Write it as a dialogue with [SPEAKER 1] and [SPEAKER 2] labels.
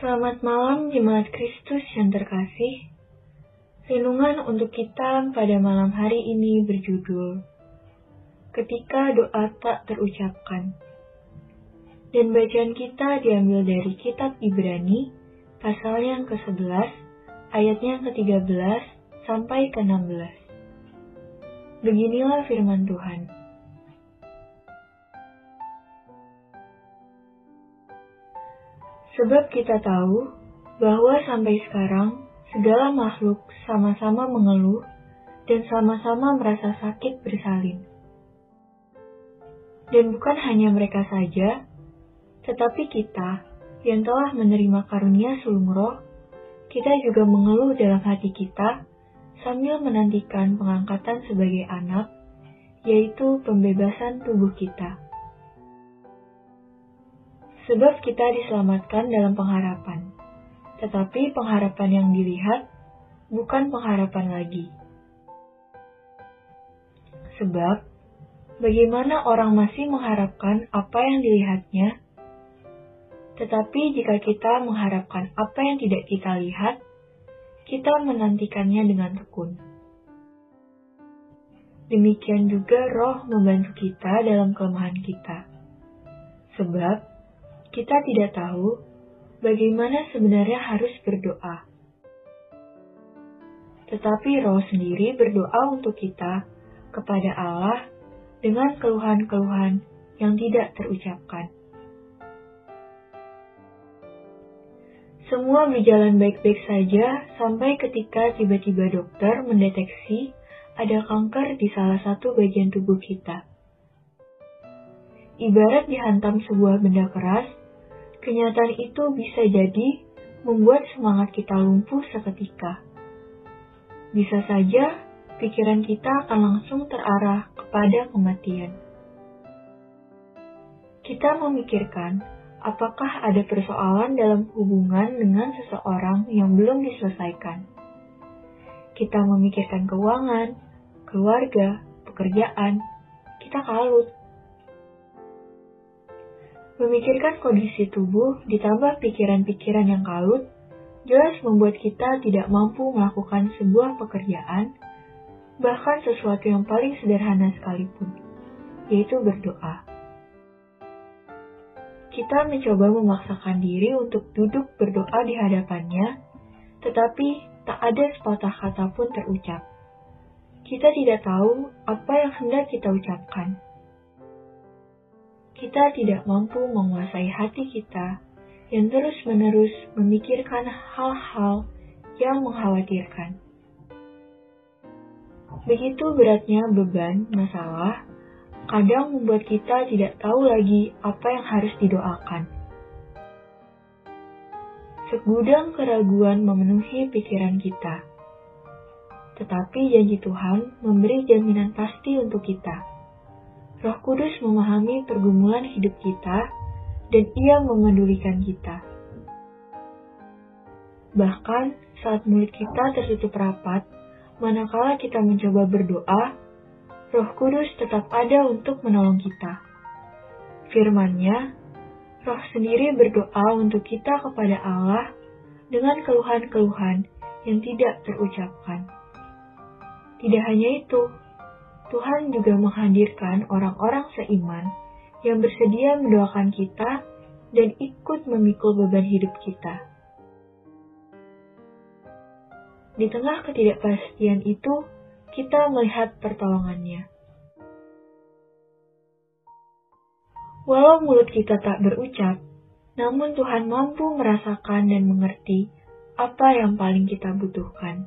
[SPEAKER 1] Selamat malam Jemaat Kristus yang terkasih. Renungan untuk kita pada malam hari ini berjudul Ketika doa tak terucapkan. Dan bacaan kita diambil dari kitab Ibrani pasal yang ke-11 ayatnya yang ke-13 sampai ke-16. Beginilah firman Tuhan. Sebab kita tahu bahwa sampai sekarang segala makhluk sama-sama mengeluh dan sama-sama merasa sakit bersalin. Dan bukan hanya mereka saja, tetapi kita yang telah menerima karunia sulung roh, kita juga mengeluh dalam hati kita sambil menantikan pengangkatan sebagai anak, yaitu pembebasan tubuh kita sebab kita diselamatkan dalam pengharapan. Tetapi pengharapan yang dilihat bukan pengharapan lagi. Sebab, bagaimana orang masih mengharapkan apa yang dilihatnya, tetapi jika kita mengharapkan apa yang tidak kita lihat, kita menantikannya dengan tekun. Demikian juga roh membantu kita dalam kelemahan kita. Sebab, kita tidak tahu bagaimana sebenarnya harus berdoa. Tetapi roh sendiri berdoa untuk kita kepada Allah dengan keluhan-keluhan yang tidak terucapkan. Semua berjalan baik-baik saja sampai ketika tiba-tiba dokter mendeteksi ada kanker di salah satu bagian tubuh kita. Ibarat dihantam sebuah benda keras Kenyataan itu bisa jadi membuat semangat kita lumpuh seketika. Bisa saja pikiran kita akan langsung terarah kepada kematian. Kita memikirkan apakah ada persoalan dalam hubungan dengan seseorang yang belum diselesaikan. Kita memikirkan keuangan, keluarga, pekerjaan, kita kalut Memikirkan kondisi tubuh ditambah pikiran-pikiran yang kalut, jelas membuat kita tidak mampu melakukan sebuah pekerjaan, bahkan sesuatu yang paling sederhana sekalipun, yaitu berdoa. Kita mencoba memaksakan diri untuk duduk berdoa di hadapannya, tetapi tak ada sepatah kata pun terucap. Kita tidak tahu apa yang hendak kita ucapkan kita tidak mampu menguasai hati kita yang terus-menerus memikirkan hal-hal yang mengkhawatirkan. Begitu beratnya beban masalah, kadang membuat kita tidak tahu lagi apa yang harus didoakan. Segudang keraguan memenuhi pikiran kita. Tetapi janji Tuhan memberi jaminan pasti untuk kita Roh Kudus memahami pergumulan hidup kita dan ia memedulikan kita. Bahkan saat mulut kita tertutup rapat, manakala kita mencoba berdoa, Roh Kudus tetap ada untuk menolong kita. Firman-Nya, Roh sendiri berdoa untuk kita kepada Allah dengan keluhan-keluhan yang tidak terucapkan. Tidak hanya itu, Tuhan juga menghadirkan orang-orang seiman yang bersedia mendoakan kita dan ikut memikul beban hidup kita. Di tengah ketidakpastian itu, kita melihat pertolongannya. Walau mulut kita tak berucap, namun Tuhan mampu merasakan dan mengerti apa yang paling kita butuhkan.